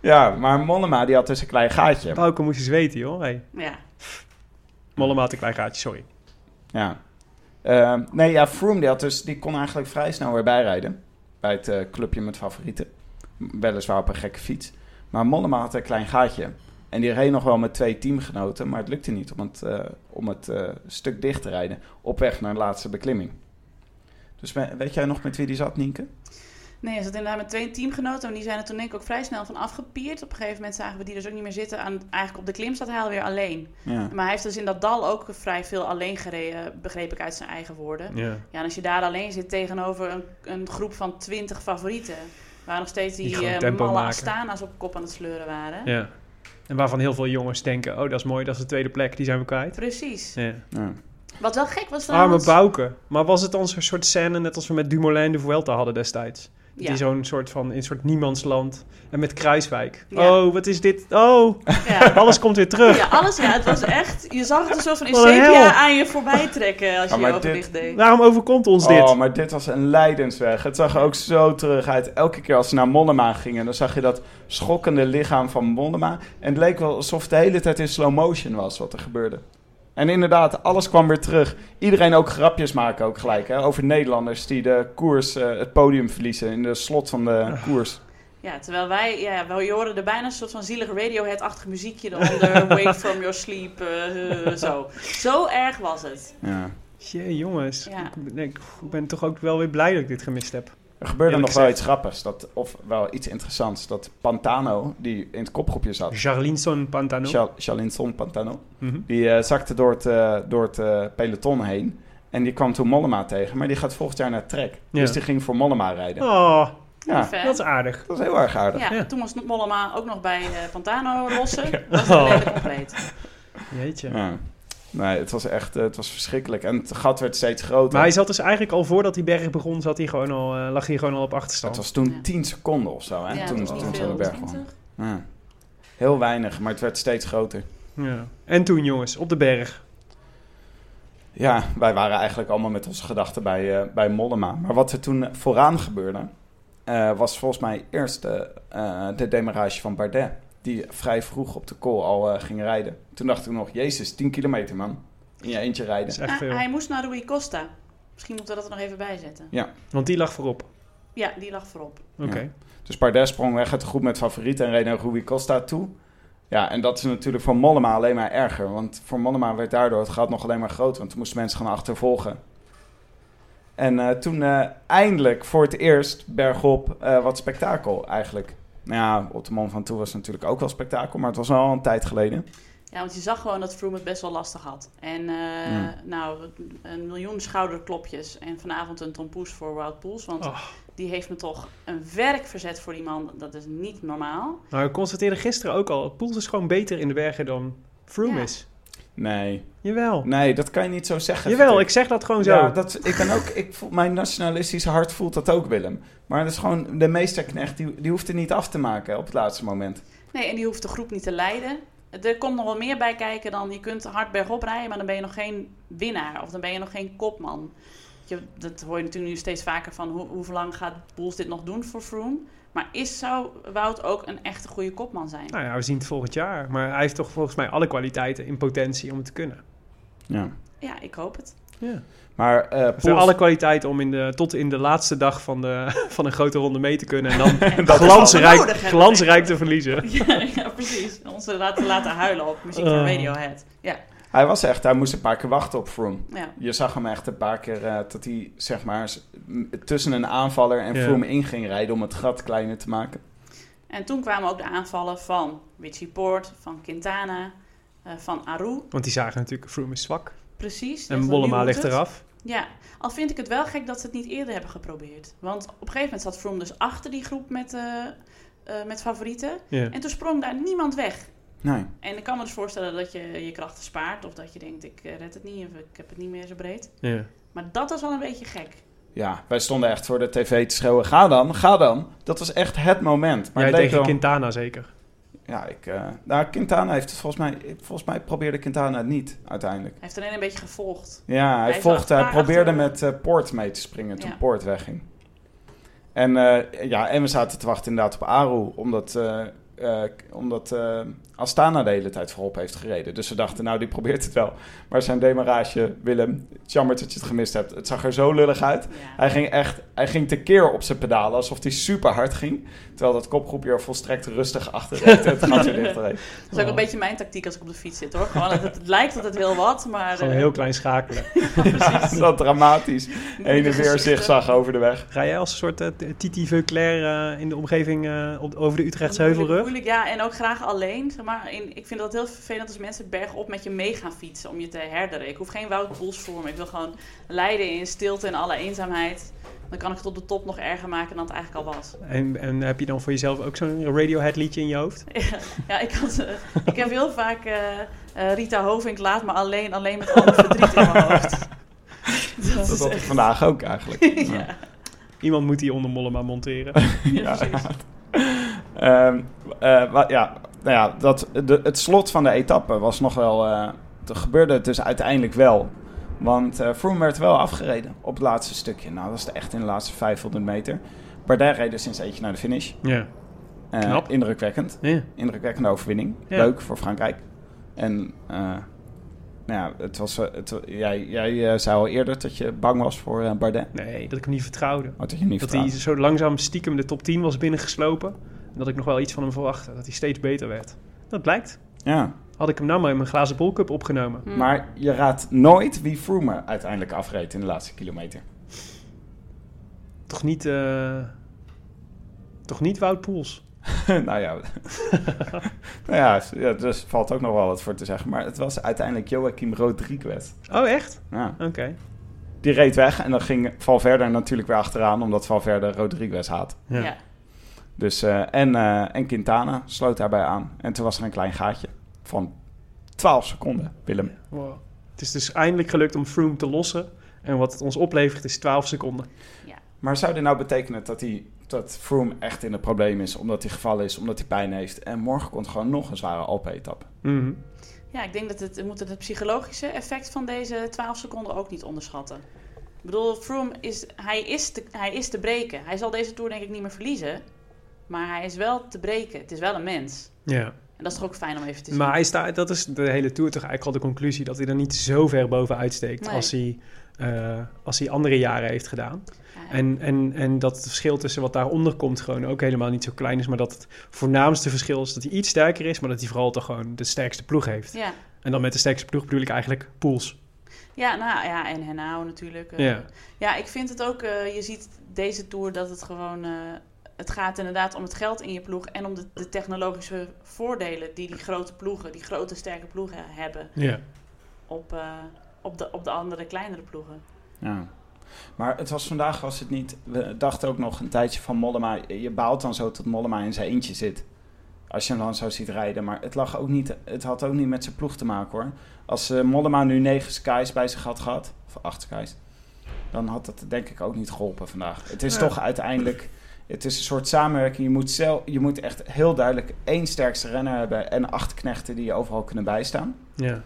Ja, maar Mollema die had dus een klein gaatje. Bouke moest eens weten, joh. Hey. Ja, Mollema had een klein gaatje, sorry. Ja. Ehm, nee, ja, Froome die, had dus, die kon eigenlijk vrij snel weer bijrijden. Bij het eh, clubje met favorieten. Weliswaar op een gekke fiets. Maar Mollema had een klein gaatje. En die reed nog wel met twee teamgenoten, maar het lukte niet om het, eh, om het eh, stuk dicht te rijden. Op weg naar de laatste beklimming. Dus we- weet jij nog met wie die zat, Nienke? Nee, hij zat inderdaad met twee teamgenoten. En die zijn er toen denk ik ook vrij snel van afgepierd. Op een gegeven moment zagen we die dus ook niet meer zitten. Aan, eigenlijk op de klim zat hij alweer alleen. Ja. Maar hij heeft dus in dat dal ook vrij veel alleen gereden, begreep ik uit zijn eigen woorden. Ja. Ja, en als je daar alleen zit tegenover een, een groep van twintig favorieten... waar nog steeds Die die, eh, tempo malle. Astana's op kop aan het sleuren waren. ja. En waarvan heel veel jongens denken, oh dat is mooi, dat is de tweede plek, die zijn we kwijt. Precies. Ja. Ja. Wat wel gek was Arme trouwens... Bouke. Maar was het dan zo'n soort scène, net als we met Dumoulin de Vuelta hadden destijds? Ja. Die zo'n soort van, in een soort niemandsland. En met Kruiswijk. Ja. Oh, wat is dit? Oh, Ja. alles komt weer terug. Ja, alles, ja, het was echt... Je zag het een soort van aan je voorbij trekken als je maar je ogen dicht deed. Waarom overkomt ons dit? Oh, maar dit was een lijdensweg. Het zag er ook zo terug uit. Elke keer als ze naar Mollema gingen, dan zag je dat schokkende lichaam van Mollema. En het leek wel alsof het de hele tijd in slow motion was wat er gebeurde. En inderdaad, alles kwam weer terug. Iedereen ook grapjes maken ook gelijk. Hè, over Nederlanders die de koers, eh, het podium verliezen in de slot van de koers. Ja, terwijl wij, ja, wel, je hoorde er bijna een soort van zielig Radiohead-achtig muziekje eronder. Wake from your sleep, eh, eh, zo. Zo erg was het. Ja. Jee, jongens. Ja. Ik, ben- ik ben toch ook wel weer blij dat ik dit gemist heb. Er gebeurde Eerlijk nog wel iets grappigs, dat, of wel iets interessants. Dat Pantano, die in het kopgroepje zat, Charlinson Pantano. Chalinson Pantano, Mhm. Die eh, zakte door het, eh, door het eh, peloton heen. En die kwam toen Mollema tegen. Maar die gaat volgend jaar naar Trek. Ja. Dus die ging voor Mollema rijden. Oh, Ja, dat is aardig. dat is heel erg aardig. Ja, Ja. toen was Mollema ook nog bij eh, Pantano lossen. Dat was het redelijk compleet. Jeetje. Ja. Nee, het was echt eh, het was verschrikkelijk. En het gat werd steeds groter. Maar hij zat dus eigenlijk al voordat die berg begon, zat hij gewoon al, eh, lag hij gewoon al op achterstand. Het was toen Ja. 10 seconden of zo. Hè? Ja, toen toen de berg kwam. 20. Ja. Heel weinig, maar het werd steeds groter. Ja. En toen jongens, op de berg. Ja, wij waren eigenlijk allemaal met onze gedachten bij, eh, bij Mollema. Maar wat er toen vooraan gebeurde, eh, was volgens mij eerst de demarrage van Bardet. Die vrij vroeg op de kool al eh, ging rijden. Toen dacht ik nog, jezus, 10 kilometer man. In je eentje rijden. is echt Ah, veel. hij moest naar Rui Costa. Misschien moeten we dat er nog even bij zetten. Want die lag voorop. Ja, die lag voorop. Oké. Ja. Dus Bardet sprong weg uit de groep met favorieten en reed naar Rui Costa toe. Ja, en dat is natuurlijk voor Mollema alleen maar erger. Want voor Mollema werd daardoor het gat nog alleen maar groter. Want toen moesten mensen gaan achtervolgen. En eh, toen eh, eindelijk voor het eerst bergop eh, wat spektakel eigenlijk. Nou ja, op de man van toen was natuurlijk ook wel spektakel. Maar het was al een tijd geleden. Ja, want je zag gewoon dat Froome het best wel lastig had. En eh, Ja. nou, een miljoen schouderklopjes en vanavond een tompoes voor Wout Poels. Want Oh. die heeft me toch een werk verzet voor die man. Dat is niet normaal. Nou, ik constateerde gisteren ook al, Poels is gewoon beter in de bergen dan Froome Ja. is. Nee, Jawel. nee, dat kan je niet zo zeggen. Jawel, vind ik zeg dat gewoon zo. Ja, dat, ik ben ook, ik voel, mijn nationalistische hart voelt dat ook, Willem. Maar dat is gewoon, de meesterknecht, die, die hoeft er niet af te maken op het laatste moment. Nee, en die hoeft de groep niet te leiden. Er komt nog wel meer bij kijken dan je kunt hard bergop rijden, maar dan ben je nog geen winnaar of dan ben je nog geen kopman. Je, dat hoor je natuurlijk nu steeds vaker van hoe, hoe lang gaat Boels dit nog doen voor Froome. Maar is, zou Wout ook een echte goede kopman zijn? Nou ja, we zien het volgend jaar. Maar hij heeft toch volgens mij alle kwaliteiten in potentie om het te kunnen. Ja. Ja, ik hoop het. Ja. Maar eh Poels- alle kwaliteiten om in de, tot in de laatste dag van, de, van een grote ronde mee te kunnen. En dan En glansrijk, nodig glansrijk te verliezen. Ja, ja, precies. Ons laten, laten huilen op muziek van Oh. Radiohead. Ja, hij was echt, hij moest een paar keer wachten op Froome. ja. Je zag hem echt een paar keer eh, dat hij, zeg maar, tussen een aanvaller en Ja. Froome in ging rijden om het gat kleiner te maken. En toen kwamen ook de aanvallen van Richie Poort, van Quintana, eh, van Aru. Want die zagen natuurlijk, Froome is zwak. Precies. En Mollema ligt eraf. Ja, al vind ik het wel gek dat ze het niet eerder hebben geprobeerd. Want op een gegeven moment zat Froome dus achter die groep met, eh, eh, met favorieten. Ja. En toen sprong daar niemand weg. Nee. En ik kan me dus voorstellen dat je je krachten spaart. Of dat je denkt, ik eh, red het niet of ik heb het niet meer zo breed. Ja. Maar dat was wel een beetje gek. Ja, wij stonden echt voor de tv te schreeuwen, ga dan, ga dan. Dat was echt het moment. Maar Jij tegen wel- Quintana zeker. Ja, ik, eh, nou, Quintana heeft het volgens mij, volgens mij probeerde Quintana het niet, uiteindelijk. Hij heeft alleen een beetje gevolgd. Ja, hij, volgde, hij probeerde achter- met eh, Poort mee te springen toen Ja. Poort wegging. En, eh, ja, en we zaten te wachten inderdaad op Aru, omdat eh, eh, omdat eh, Astana de hele tijd voorop heeft gereden. Dus ze dachten, nou, die probeert het wel. Maar zijn demarage, Willem, het is jammer dat je het gemist hebt. Het zag er zo lullig uit. Ja. Hij ging echt, hij ging tekeer op zijn pedalen, alsof hij super hard ging. Terwijl dat kopgroepje er volstrekt rustig achter reed. Het gaat weer dichterheen. Dat is ook een beetje mijn tactiek als ik op de fiets zit hoor. Gewoon, het, het lijkt dat het heel wat, maar... Gewoon eh, heel klein schakelen. dat dramatisch. Heen en weer zigzag over de weg. Ga jij als een soort eh, Titi Veuclair eh, in de omgeving eh, op, over de Utrechtse Heuvelrug? Moeilijk, ja. En ook graag alleen. Zeg maar, in, ik vind dat heel vervelend als mensen bergop met je mee gaan fietsen om je te herderen. Ik hoef geen Wout voor me. Ik wil gewoon leiden in stilte en alle eenzaamheid. Dan kan ik het op de top nog erger maken dan het eigenlijk al was. En, en heb je dan voor jezelf ook zo'n Radiohead liedje in je hoofd? Ja, ik, had, eh, ik heb heel vaak eh, eh, Rita Hovink laat me alleen, alleen met al verdriet in mijn hoofd. Dat Dat is had ik vandaag ook eigenlijk. Ja, Iemand moet die onder Mollema monteren. ja, precies. Ehm, eh, wa- ja, nou ja, dat, de, het slot van de etappe was nog wel... eh er gebeurde het dus uiteindelijk wel. Want eh Froome werd wel afgereden op het laatste stukje. Nou, dat was echt in de laatste 500 meter. Bardet reed dus sinds eentje naar de finish. Ja. Knap. Indrukwekkend. ja. Indrukwekkende overwinning. Ja. Leuk voor Frankrijk. En nou ja, het was, het, jij, jij zei al eerder dat je bang was voor Bardet. Nee, dat ik hem niet vertrouwde. Oh, dat je niet Dat hij zo langzaam stiekem de top 10 was binnengeslopen. En dat ik nog wel iets van hem verwachtte. Dat hij steeds beter werd. Dat blijkt. Ja, Had ik hem nou maar in mijn glazen bolcup opgenomen. Hm. maar je raadt nooit wie Froome uiteindelijk afreed in de laatste kilometer. Toch niet... eh, toch niet Wout Poels. nou ja, nou ja, ja, dus valt ook nog wel wat voor te zeggen. Maar het was uiteindelijk Joachim Rodriguez. Oh, echt? Ja. Oké. Die reed weg en dan ging Valverde er natuurlijk weer achteraan, omdat Valverde Rodriguez haat. Ja. Ja. Dus, eh, en, eh, en Quintana sloot daarbij aan. En toen was er een klein gaatje van 12 seconden, Willem. Wow. Het is dus eindelijk gelukt om Froome te lossen. En wat het ons oplevert is 12 seconden. Maar zou dit nou betekenen dat, hij, dat Froome echt in het probleem is, omdat hij gevallen is, omdat hij pijn heeft? En morgen komt gewoon nog een zware Alpe-etappe. Mhm. Ja, ik denk dat het, we moeten het psychologische effect van deze 12 seconden ook niet onderschatten. Ik bedoel, Froome is, hij is, te, hij is te breken. Hij zal deze Tour denk ik niet meer verliezen. Maar hij is wel te breken. Het is wel een mens. Ja. En dat is toch ook fijn om even te zien. Maar hij staat, dat is de hele Tour toch eigenlijk al de conclusie... dat hij er niet zo ver bovenuit steekt Nee. als, hij, eh, als hij andere jaren heeft gedaan. Ja, En, en, en dat het verschil tussen wat daaronder komt gewoon ook helemaal niet zo klein is. Maar dat het voornaamste verschil is dat hij iets sterker is... maar dat hij vooral toch gewoon de sterkste ploeg heeft. ja. En dan met de sterkste ploeg bedoel ik eigenlijk Pools. Ja, nou ja, en Henao natuurlijk. eh. Ja. ja, ik vind het ook, eh, je ziet deze Tour dat het gewoon... het gaat inderdaad om het geld in je ploeg en om de, de technologische voordelen die die grote ploegen, die grote sterke ploegen hebben Ja. op, eh, op, de, op de andere kleinere ploegen. Ja. Maar het was vandaag, was het niet... We dachten ook nog een tijdje van Mollema. Je baalt dan zo tot Mollema in zijn eentje zit. Als je hem dan zo ziet rijden. Maar het, lag ook niet, het had ook niet met zijn ploeg te maken hoor. Als eh, Mollema nu negen skies bij zich had gehad... Of acht skies. Dan had dat denk ik ook niet geholpen vandaag. Het is Ja. toch uiteindelijk... Het is een soort samenwerking. Je moet, zelf, je moet echt heel duidelijk één sterkste renner hebben... en acht knechten die je overal kunnen bijstaan. ja.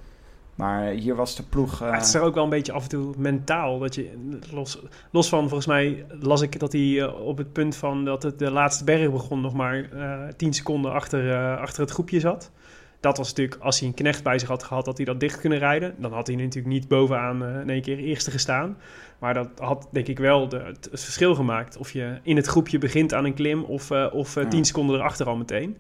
Maar hier was de ploeg... eh, het is er ook wel een beetje af en toe mentaal. Dat je, los, los van, volgens mij las ik dat hij eh, op het punt van dat het de laatste berg begon, nog maar eh 10 seconden achter, eh, achter het groepje zat. Dat was natuurlijk, als hij een knecht bij zich had gehad, had hij dat dicht kunnen rijden. Dan had hij natuurlijk niet bovenaan eh, in één keer eerste gestaan. Maar dat had denk ik wel de, het, het verschil gemaakt. Of je in het groepje begint aan een klim of, eh of Ja. 10 seconden erachter al meteen.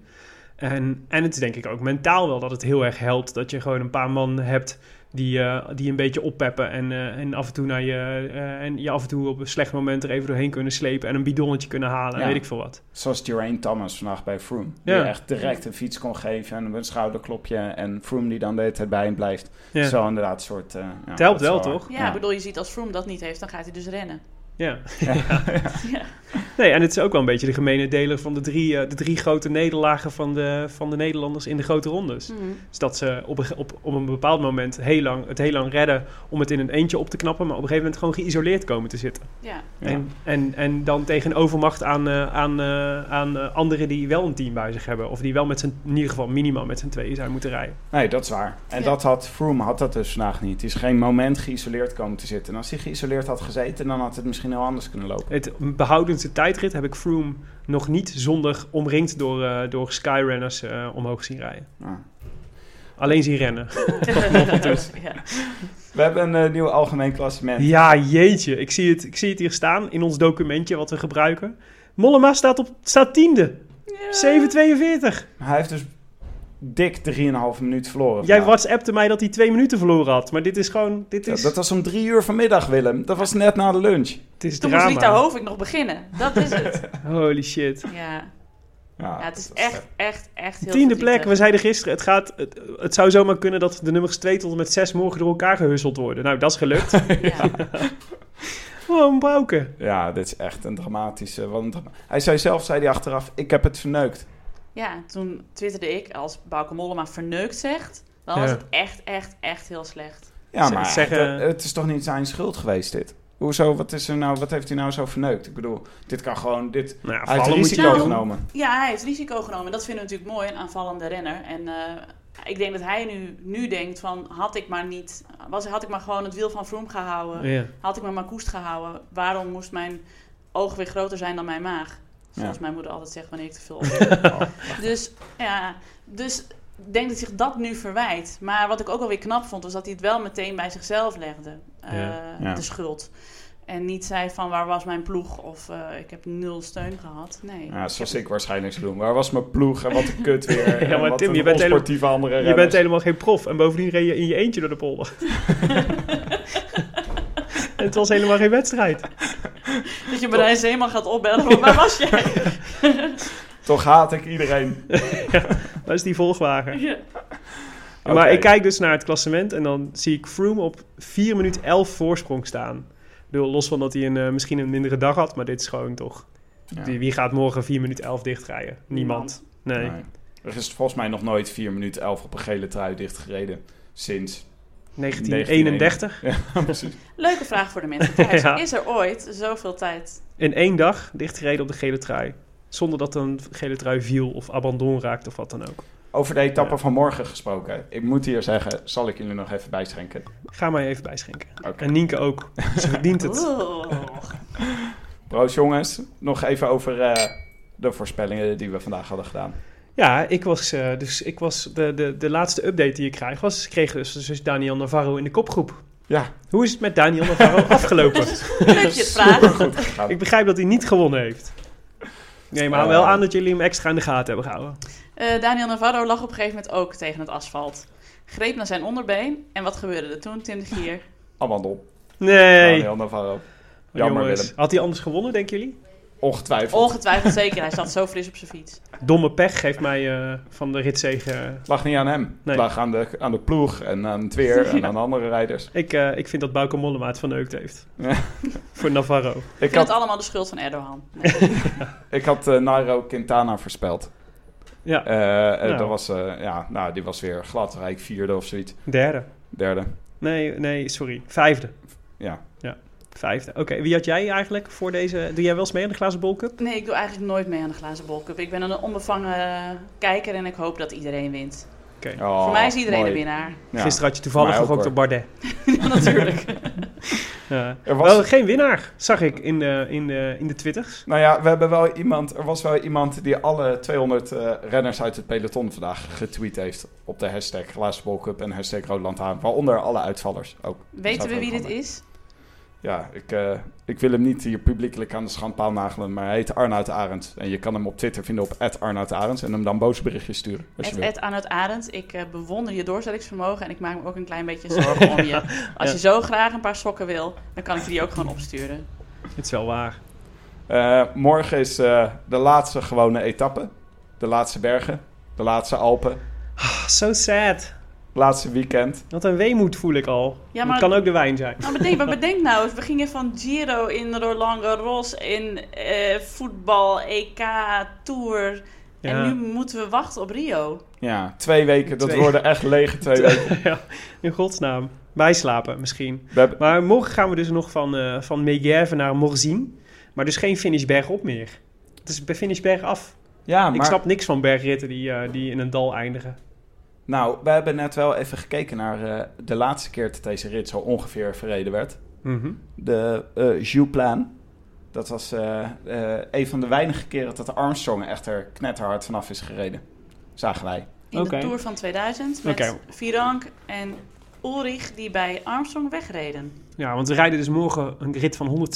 En, en het is denk ik ook mentaal wel dat het heel erg helpt dat je gewoon een paar man hebt die, eh, die een beetje oppeppen en, eh, en af en toe naar je eh, en je af en toe op een slecht moment er even doorheen kunnen slepen en een bidonnetje kunnen halen Ja. weet ik veel wat. Zoals Geraint Thomas vandaag bij Froome. Die echt direct een fiets kon geven en een schouderklopje. En Froome die dan de hele tijd bij hem blijft. Ja. Zo inderdaad soort... eh, ja, Het helpt wel, toch? Ja, ik bedoel, je ziet als Froome dat niet heeft, dan gaat hij dus rennen. Ja. Ja. Nee, en het is ook wel een beetje de gemene deler van de drie, eh, de drie grote nederlagen van de, van de Nederlanders in de grote rondes. Mhm. Dus dat ze op een, ge- op, op een bepaald moment heel lang, het heel lang redden om het in een eentje op te knappen, maar op een gegeven moment gewoon geïsoleerd komen te zitten. Ja. Ja. En, en, en dan tegen overmacht aan, eh, aan, eh, aan anderen die wel een team bij zich hebben. Of die wel met z'n, in ieder geval minimaal met z'n tweeën zijn moeten rijden. Nee, dat is waar. En Ja. dat had Froome had dat dus vandaag niet. Het is geen moment geïsoleerd komen te zitten. En als hij geïsoleerd had gezeten, dan had het misschien heel anders kunnen lopen. Het behoudendste tijdrit heb ik Froome nog niet zonder omringd door, eh, door Skyrunners eh, omhoog zien rijden. Ja. Alleen zien rennen. ja. We hebben een eh, nieuw algemeen klassement. Ja, jeetje. Ik zie, het, ik zie het hier staan in ons documentje wat we gebruiken. Mollema staat, op, staat tiende. 7,42. Hij heeft dus dik 3,5 minuut verloren. Jij whatsappte mij dat hij twee minuten verloren had. Maar dit is gewoon... Dit Ja, is, dat was om drie uur vanmiddag, Willem. Dat was net na de lunch. het is Toen moest drama. Rita Hovink nog beginnen. Dat is het. Holy shit. Ja, Ja, ja het is echt, echt, echt heel Tiende plek. We zeiden gisteren, het, gaat, het, het zou zomaar kunnen dat de nummers 2 tot en met 6 morgen door elkaar gehusseld worden. Nou, dat is gelukt. Ja. oh, een Bouke. Ja, dit is echt een dramatische... drama- Hij zei zelf, zei hij achteraf, ik heb het verneukt. Ja, toen twitterde ik, als Bauke Mollema verneukt zegt, dan was Ja. het echt, echt, echt heel slecht. Ja, maar zeggen- het, het is toch niet zijn schuld geweest, dit? Hoezo? Wat, is er nou, wat heeft hij nou zo verneukt? Ik bedoel, dit kan gewoon... Dit, Nou ja, hij heeft risico Nou, genomen. Ja, hij heeft risico genomen. Dat vinden we natuurlijk mooi, een aanvallende renner. En eh, ik denk dat hij nu, nu denkt van, had ik maar niet... Was, had ik maar gewoon het wiel van Vroom gehouden. Ja. Had ik maar mijn koest gehouden. Waarom moest mijn oog weer groter zijn dan mijn maag? Zoals Ja. mijn moeder altijd zegt wanneer ik te veel op. dus ja, dus ik denk dat zich dat nu verwijt. Maar wat ik ook alweer knap vond, was dat hij het wel meteen bij zichzelf legde. eh, Ja. Ja. De schuld. En niet zei van waar was mijn ploeg of eh, ik heb nul steun gehad. Nee. Ja, zoals heb- ik waarschijnlijk zou doen. Waar was mijn ploeg en wat een kut weer. Ja, en maar Tim, je bent helemaal- andere Je bent helemaal geen prof. En bovendien reed je in je eentje door de polder. het was helemaal geen wedstrijd. Dat je Marijn Zeeman gaat opbellen. van, Waar was jij? Toch haat ik iedereen. Dat is die volgwagen. Ja. Maar ik kijk dus naar het klassement en dan zie ik Froome op 4 minuten 11 voorsprong staan. Ik bedoel, los van dat hij een, eh, misschien een mindere dag had, maar dit is gewoon toch... Ja. Wie, wie gaat morgen 4 minuten 11 dichtrijden? Niemand. Nee. Nee. Er is volgens mij nog nooit 4 minuten 11 op een gele trui dichtgereden. Sinds. 1931. Ja, precies. Leuke vraag voor de mensen thuis. Ja. Is er ooit zoveel tijd? In één dag dichtgereden op de gele trui. Zonder dat een gele trui viel of abandon raakte of wat dan ook. Over de etappe Ja. van morgen gesproken. Ik moet hier zeggen, zal ik jullie nog even bijschenken. Ga maar even bijschenken. En Nienke ook. Ze verdient het. Proost jongens. Nog even over eh, de voorspellingen die we vandaag hadden gedaan. Ja, ik was, eh, dus ik was de, de, de laatste update die ik krijg was, ik kreeg dus, dus Daniel Navarro in de kopgroep. Ja, Hoe is het met Daniel Navarro afgelopen? Leuk je het vragen. goed gegaan. ik begrijp dat hij niet gewonnen heeft. Nee, maar Eh. wel aan dat jullie hem extra in de gaten hebben gehouden. Eh, Daniel Navarro lag op een gegeven moment ook tegen het asfalt. Greep naar zijn onderbeen. En wat gebeurde er toen, Tim de Gier? Amandel. Nee. Daniel Navarro. Jammer Jongens, Willem. Had hij anders gewonnen, denken jullie? Ongetwijfeld. Ongetwijfeld zeker. Hij zat zo fris op zijn fiets. Domme pech geeft mij eh, van de ritzegen. Het lag niet aan hem. Nee. Het lag aan de, aan de ploeg en aan het weer en aan andere rijders. Ik, eh, ik vind dat Bauke Mollema het verneukt heeft. Ja. Voor Navarro. Ik Ik vind had, het allemaal de schuld van Erdogan. Nee. ik had eh, Nairo Quintana voorspeld. Ja, Nou. dat was, eh, ja, nou, die was weer glad rijk vierde of zoiets. derde. Derde. Nee, nee, sorry. Vijfde. Ja. Vijfde. Oké, wie had jij eigenlijk voor deze... Doe jij wel eens mee aan de glazen bol cup? nee, ik doe eigenlijk nooit mee aan de glazen bolcup. Ik ben een onbevangen kijker en ik hoop dat iedereen wint. Oké. Oh, Voor mij is iedereen mooi. een winnaar. Ja. Gisteren had je toevallig ook, op Bardet. Natuurlijk. Ja. Er was- Wel geen winnaar, zag ik in de, in de, in de twitters. Nou ja, we hebben wel iemand, er was wel iemand die alle 200 eh, renners uit het peloton vandaag getweet heeft. Op de hashtag Glazen Bol Cup en hashtag Lantaarn. Waaronder alle uitvallers ook. Weten we wie dit is? Ja, ik, eh, ik wil hem niet hier publiekelijk aan de schandpaal nagelen, maar hij heet Arnoud Arends. En je kan hem op Twitter vinden op Arnoud Arends en hem dan boze berichtjes sturen. Als je Arnoud Arend, ik eh, bewonder je doorzettingsvermogen en ik maak me ook een klein beetje zorgen om je. Als je zo graag een paar sokken wil, dan kan ik je die ook gewoon opsturen. Het is wel waar. Eh, morgen is eh, de laatste gewone etappe. De laatste bergen, de laatste Alpen, Ah, so sad. Laatste weekend. Wat een weemoed voel ik al. Ja, Het maar- kan ook de wijn zijn. Nou, bedenk, maar bedenk nou, we gingen van Giro in Roland Garros, in eh, voetbal, EK, Tour. Ja. En nu moeten we wachten op Rio. Ja, twee weken. Dat worden echt lege twee weken. ja, in godsnaam. Bijslapen misschien. Hebben, Maar morgen gaan we dus nog van, eh van Megève naar Morzine. Maar dus geen finish bergop meer. Het is bij finish bergaf. ja, Ik maar snap niks van bergritten die, eh, die in een dal eindigen. Nou, we hebben net wel even gekeken naar eh, de laatste keer dat deze rit zo ongeveer verreden werd. Mhm. De eh Jouplan. Dat was eh, een van de weinige keren dat de Armstrong echt er knetterhard vanaf is gereden. Zagen wij. In de Tour van 2000 met Oké. Virank en Ulrich die bij Armstrong wegreden. Ja, want we rijden dus morgen een rit van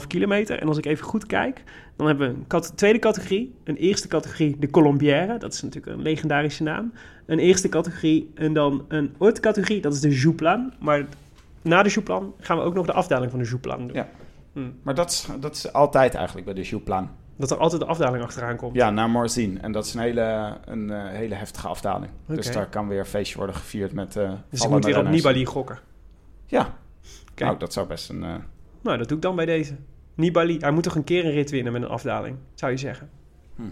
146,5 kilometer. En als ik even goed kijk, dan hebben we een tweede categorie. Een eerste categorie, de Colombière. Dat is natuurlijk een legendarische naam. Een eerste categorie en dan een ooit categorie, dat is de Jouplan. Maar na de Jouplan gaan we ook nog de afdaling van de Jouplan doen. Ja. Hm. Maar dat is, dat is altijd eigenlijk bij de Jouplan. Dat er altijd de afdaling achteraan komt. Ja, naar Morzine. En dat is een hele, een, eh, hele heftige afdaling. Dus daar kan weer een feestje worden gevierd met eh dus ik moet weer op. Nibali gokken. Ja. Nou, dat zou best een... eh, Nou, dat doe ik dan bij deze. Nibali, hij moet toch een keer een rit winnen met een afdaling, zou je zeggen. Hm.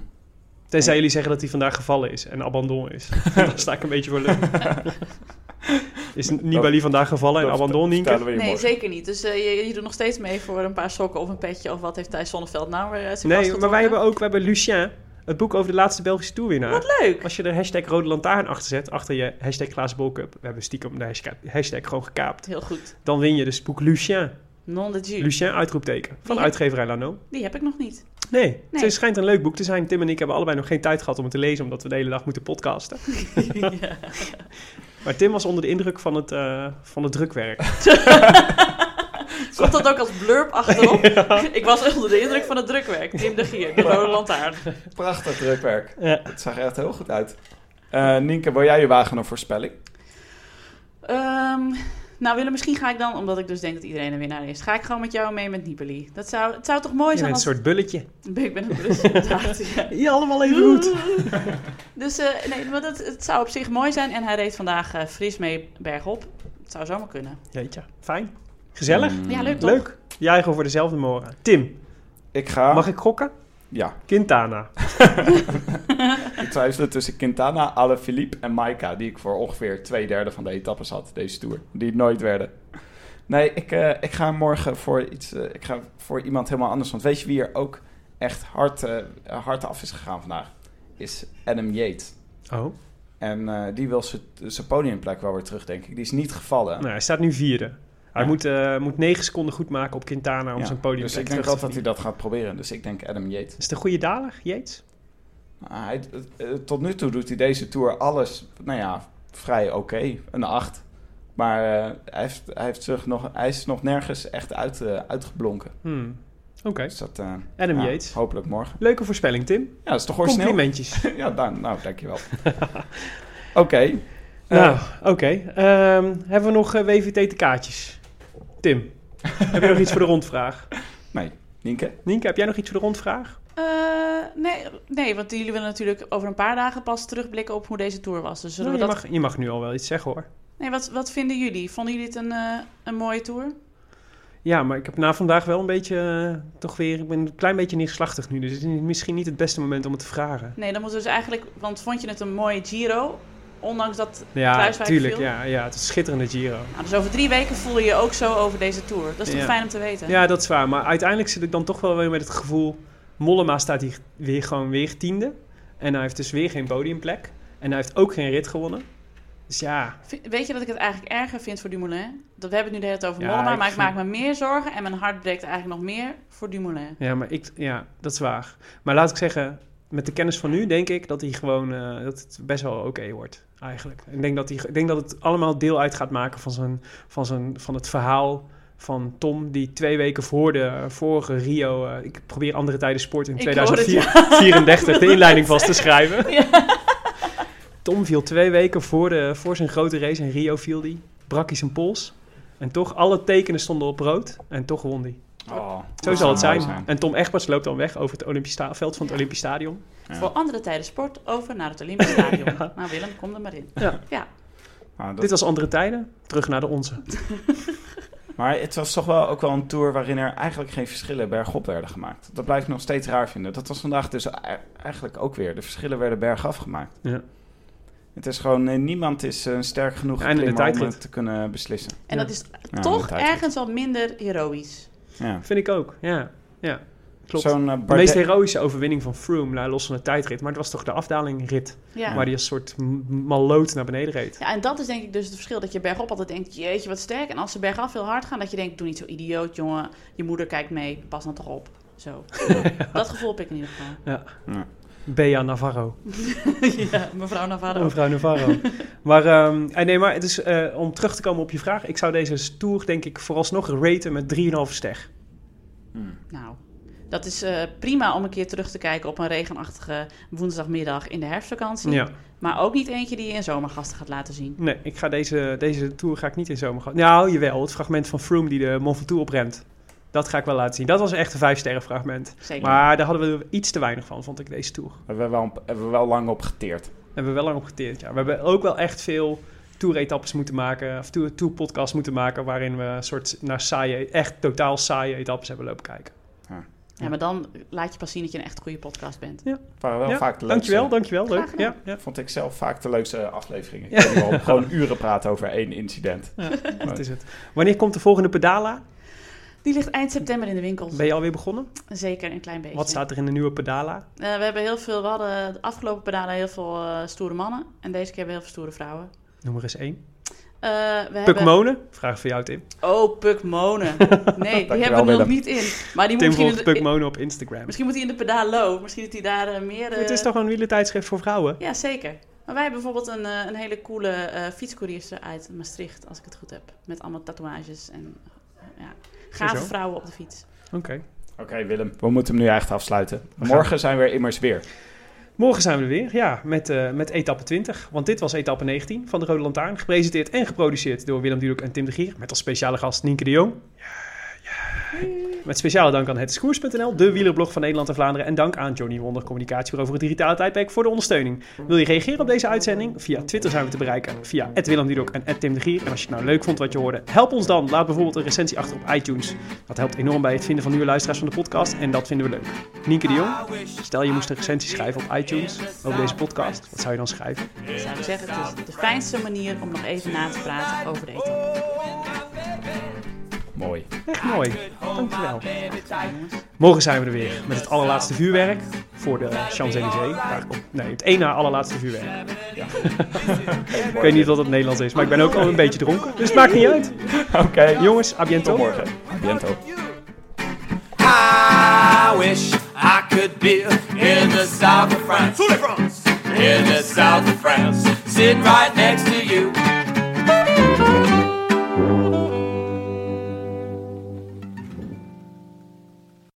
Tenzij jullie zeggen dat hij vandaag gevallen is en abandon is. Daar sta ik een beetje voor lul. Is Nibali vandaag gevallen en abandon, je Nee, morgen. zeker niet. Dus eh, je, je doet nog steeds mee voor een paar sokken of een petje of wat heeft Thijs Zonneveld nou weer zijn Nee, maar wij hebben ook, we hebben Lucien, het boek over de laatste Belgische toerwinnaar. Wat leuk! Als je er hashtag Rode Lantaarn achter zet, achter je hashtag Glazen Bol Cup, we hebben stiekem de hashtag, hashtag gewoon gekaapt, Heel goed. dan win je dus het boek Lucien. Non de jus. Lucien, uitroepteken, van Ja. uitgeverij Lano. Die heb ik nog niet. Nee, Nee. het schijnt een leuk boek te zijn. Tim en ik hebben allebei nog geen tijd gehad om het te lezen, omdat we de hele dag moeten podcasten. Maar Tim was onder de indruk van het, eh, van het drukwerk. Komt dat ook als blurb achterop? Ik was onder de indruk van het drukwerk. Tim de Gier, de rode lantaarn. Prachtig drukwerk. Ja. Het zag er echt heel goed uit. Eh Nienke, wil jij je wagen een voorspelling? Ehm, nou Willem, misschien ga ik dan, omdat ik dus denk dat iedereen een winnaar is, ga ik gewoon met jou mee met Nibali. Dat zou, het zou toch mooi Je zijn bent een als... soort bulletje. Ik ben een inderdaad. Ja. Ja, allemaal even goed. Dus eh, nee, maar dat, het zou op zich mooi zijn. En hij reed vandaag eh, fris mee bergop. Het zou zomaar kunnen. Jeetje, fijn. Gezellig. Ja, leuk toch? Leuk. Jij gewoon voor dezelfde morgen. Tim, Ik ga... mag ik gokken? Ja. Quintana. Ik twijfelde tussen Quintana, Alaphilippe en Maika, die ik voor ongeveer twee derde van de etappes had, deze Tour. Die het nooit werden. Nee, ik, eh, ik ga morgen voor iets, eh, ik ga voor iemand helemaal anders. Want weet je wie er ook echt hard, eh, hard af is gegaan vandaag? Is Adam Yates. Oh, En eh, die wil zijn- zijn podiumplek wel weer terug, denk ik. Die is niet gevallen. nou, hij staat nu vierde. Hij moet, eh, moet negen seconden goed maken op Quintana om zijn podium dus ik te denk wel dat hij dat gaat proberen. Dus ik denk Adam Yates. Is het een goede daler, Yates? Nou, hij, eh, tot nu toe doet hij deze Tour alles, nou ja, vrij oké. Een 8. Maar eh, hij, heeft, hij, heeft zich nog, hij is nog nergens echt uit, uitgeblonken. Hmm. Oké. Dus dat, Adam ja, Yates. Hopelijk morgen. Leuke voorspelling, Tim. Ja, dat is toch origineel? Complimentjes. ja, dan, nou, dankjewel. Oké. nou, oké. Ehm, hebben we nog WVT-kaartjes? Tim, heb je nog iets voor de rondvraag? nee, Nienke? Nienke, heb jij nog iets voor de rondvraag? Eh, nee, nee, want jullie willen natuurlijk over een paar dagen pas terugblikken op hoe deze tour was. Dus zullen Nou, we je, dat... mag, je mag nu al wel iets zeggen hoor. Nee, wat, wat vinden jullie? Vonden jullie het een, eh, een mooie tour? Ja, maar ik heb na vandaag wel een beetje, eh, toch weer, ik ben een klein beetje neerslachtig nu. Dus het is misschien niet het beste moment om het te vragen. Nee, dan moeten we dus eigenlijk... Want vond je het een mooie Giro? Ondanks dat Ja, Kruiswijk tuurlijk. viel? Ja, ja, het is schitterende Giro. Nou, dus over drie weken voel je je ook zo over deze tour. Dat is toch Ja. fijn om te weten? Ja, dat is waar. Maar uiteindelijk zit ik dan toch wel weer met het gevoel... Mollema staat hier weer gewoon weer tiende. En hij heeft dus weer geen podiumplek. En hij heeft ook geen rit gewonnen. Dus ja, Weet je dat ik het eigenlijk erger vind voor Dumoulin? Dat we hebben het nu de hele tijd over Ja, Mollema, maar ik vind- maak me meer zorgen en mijn hart breekt eigenlijk nog meer voor Dumoulin. ja, maar ik, ja, dat is waar. Maar laat ik zeggen, met de kennis van nu denk ik dat hij gewoon eh, dat het best wel oké wordt. Eigenlijk. Ik denk dat, hij, ik denk dat het allemaal deel uit gaat maken van, zijn, van, zijn, van het verhaal van Tom, die twee weken voor de vorige Rio. eh, ik probeer andere tijden sport in Ik hoor het, 2034 de inleiding vast te schrijven. Tom viel twee weken voor, de, voor zijn grote race in Rio viel die. Brak hij zijn pols. En toch, alle tekenen stonden op rood. En toch won hij. Oh, Zo zal het zijn. En Tom Egberts loopt dan weg over het Olympisch veld van het Olympisch Stadion. Ja. Voor andere tijden sport over naar het Olympisch Stadion. Nou Willem, kom er maar in. Ja. Ja. Nou, dat- Dit was andere tijden. Terug naar de onze. Maar het was toch wel ook wel een tour waarin er eigenlijk geen verschillen bergop werden gemaakt. Dat blijf ik nog steeds raar vinden. Dat was vandaag dus eigenlijk ook weer. De verschillen werden bergaf gemaakt. Ja. Het is gewoon, eh, niemand is eh, sterk genoeg Ja, en in de klimmer om tijdrit. het te kunnen beslissen. En Ja. dat is Ja, toch ergens wat minder heroïs. Ja. Vind ik ook. Ja. ja. Klopt. Zo'n eh, De meest heroïsche overwinning van Froome, nou, los van de tijdrit. Maar het was toch de afdalingrit, Ja. waar hij als soort m- malloot naar beneden reed. Ja, en dat is denk ik dus het verschil. Dat je bergop altijd denkt, jeetje, wat sterk. En als ze bergaf heel hard gaan, dat je denkt, doe niet zo idioot, jongen. Je moeder kijkt mee, pas nou toch op. Zo. dat gevoel heb ik in ieder geval. Bea Navarro. ja, mevrouw Navarro. Mevrouw Navarro. maar, ehm, eh, nee, maar het is, eh, om terug te komen op je vraag. Ik zou deze tour denk ik vooralsnog raten met 3,5 ster. Nou, dat is eh, prima om een keer terug te kijken op een regenachtige woensdagmiddag in de herfstvakantie. Ja. Maar ook niet eentje die je in zomergasten gaat laten zien. Nee, ik ga deze, deze tour ga ik niet in zomer gaan. Nou, jawel. Het fragment van Froome die de Mont Ventoux oprent. Dat ga ik wel laten zien. Dat was echt een vijf sterren fragment. Zeker. Maar daar hadden we iets te weinig van, vond ik, deze tour. Hebben we wel, hebben we wel lang op geteerd. hebben we wel lang op geteerd, ja. We hebben ook wel echt veel tour-etappes moeten maken, of tour- tour-podcasts moeten maken, waarin we een soort naar saaie, echt totaal saaie etappes hebben lopen kijken. Ja, maar dan laat je pas zien dat je een echt goede podcast bent. Het waren wel Ja, vaak de leukste. dankjewel, dankjewel. Leuk. Ja, ja. Vond ik zelf vaak de leukste afleveringen. Ja. Ik wel gewoon uren praten over één incident. dat is het. Wanneer komt de volgende pedala? Die ligt eind september in de winkels. Ben je alweer begonnen? Zeker een klein beetje. Wat staat er in de nieuwe pedala? Eh, we hebben heel veel, we hadden de afgelopen pedalen heel veel eh, stoere mannen. En deze keer hebben we heel veel stoere vrouwen. Noem er eens één. Eh, we Puk hebben... Monen? Vraag voor jou, Tim. Oh, Puk Monen. Nee, die hebben we nog Willem. niet in. Maar die moet Tim misschien, volgt de, Puk Monen op Instagram. misschien moet hij in de pedalo. Misschien dat hij daar meer... eh, Het is toch een wielertijdschrift voor vrouwen? Ja, zeker. Maar wij hebben bijvoorbeeld een, eh, een hele coole eh fietscourierster uit Maastricht, als ik het goed heb. Met allemaal tatoeages en ja, gave Zo. vrouwen op de fiets. Oké. Oké Willem, we moeten hem nu echt afsluiten. Morgen zijn we er immers weer. Morgen zijn we er weer, ja, met, eh, met etappe 20. Want dit was etappe 19 van de Rode Lantaarn. Gepresenteerd en geproduceerd door Willem Dudok en Tim de Gier. Met als speciale gast Nienke de Jong. Ja, ja. Met speciale dank aan hetskoers.nl, de wielerblog van Nederland en Vlaanderen. En dank aan Johnny Wonder Communicatiebureau voor het digitale tijdperk voor de ondersteuning. Wil je reageren op deze uitzending? Via Twitter zijn we te bereiken. Via Willem en Tim de Gier. En als je het nou leuk vond wat je hoorde, help ons dan. Laat bijvoorbeeld een recensie achter op iTunes. Dat helpt enorm bij het vinden van nieuwe luisteraars van de podcast. En dat vinden we leuk. Nienke de Jong, stel je moest een recensie schrijven op iTunes over deze podcast. Wat zou je dan schrijven? Ik zou zeggen, het is de fijnste manier om nog even na te praten over de. Mooi. Echt mooi. Dankjewel. Morgen zijn we er weer met het allerlaatste vuurwerk voor de Champs-Élysées. Nee, het ene na allerlaatste vuurwerk. Ja. ik weet niet wat het Nederlands is, maar ik ben ook al een beetje dronken. Dus het maakt niet uit. Oké. Jongens, à biento. Morgen. À. I wish I could be in the south of France. France. In the south of France. Right next to you.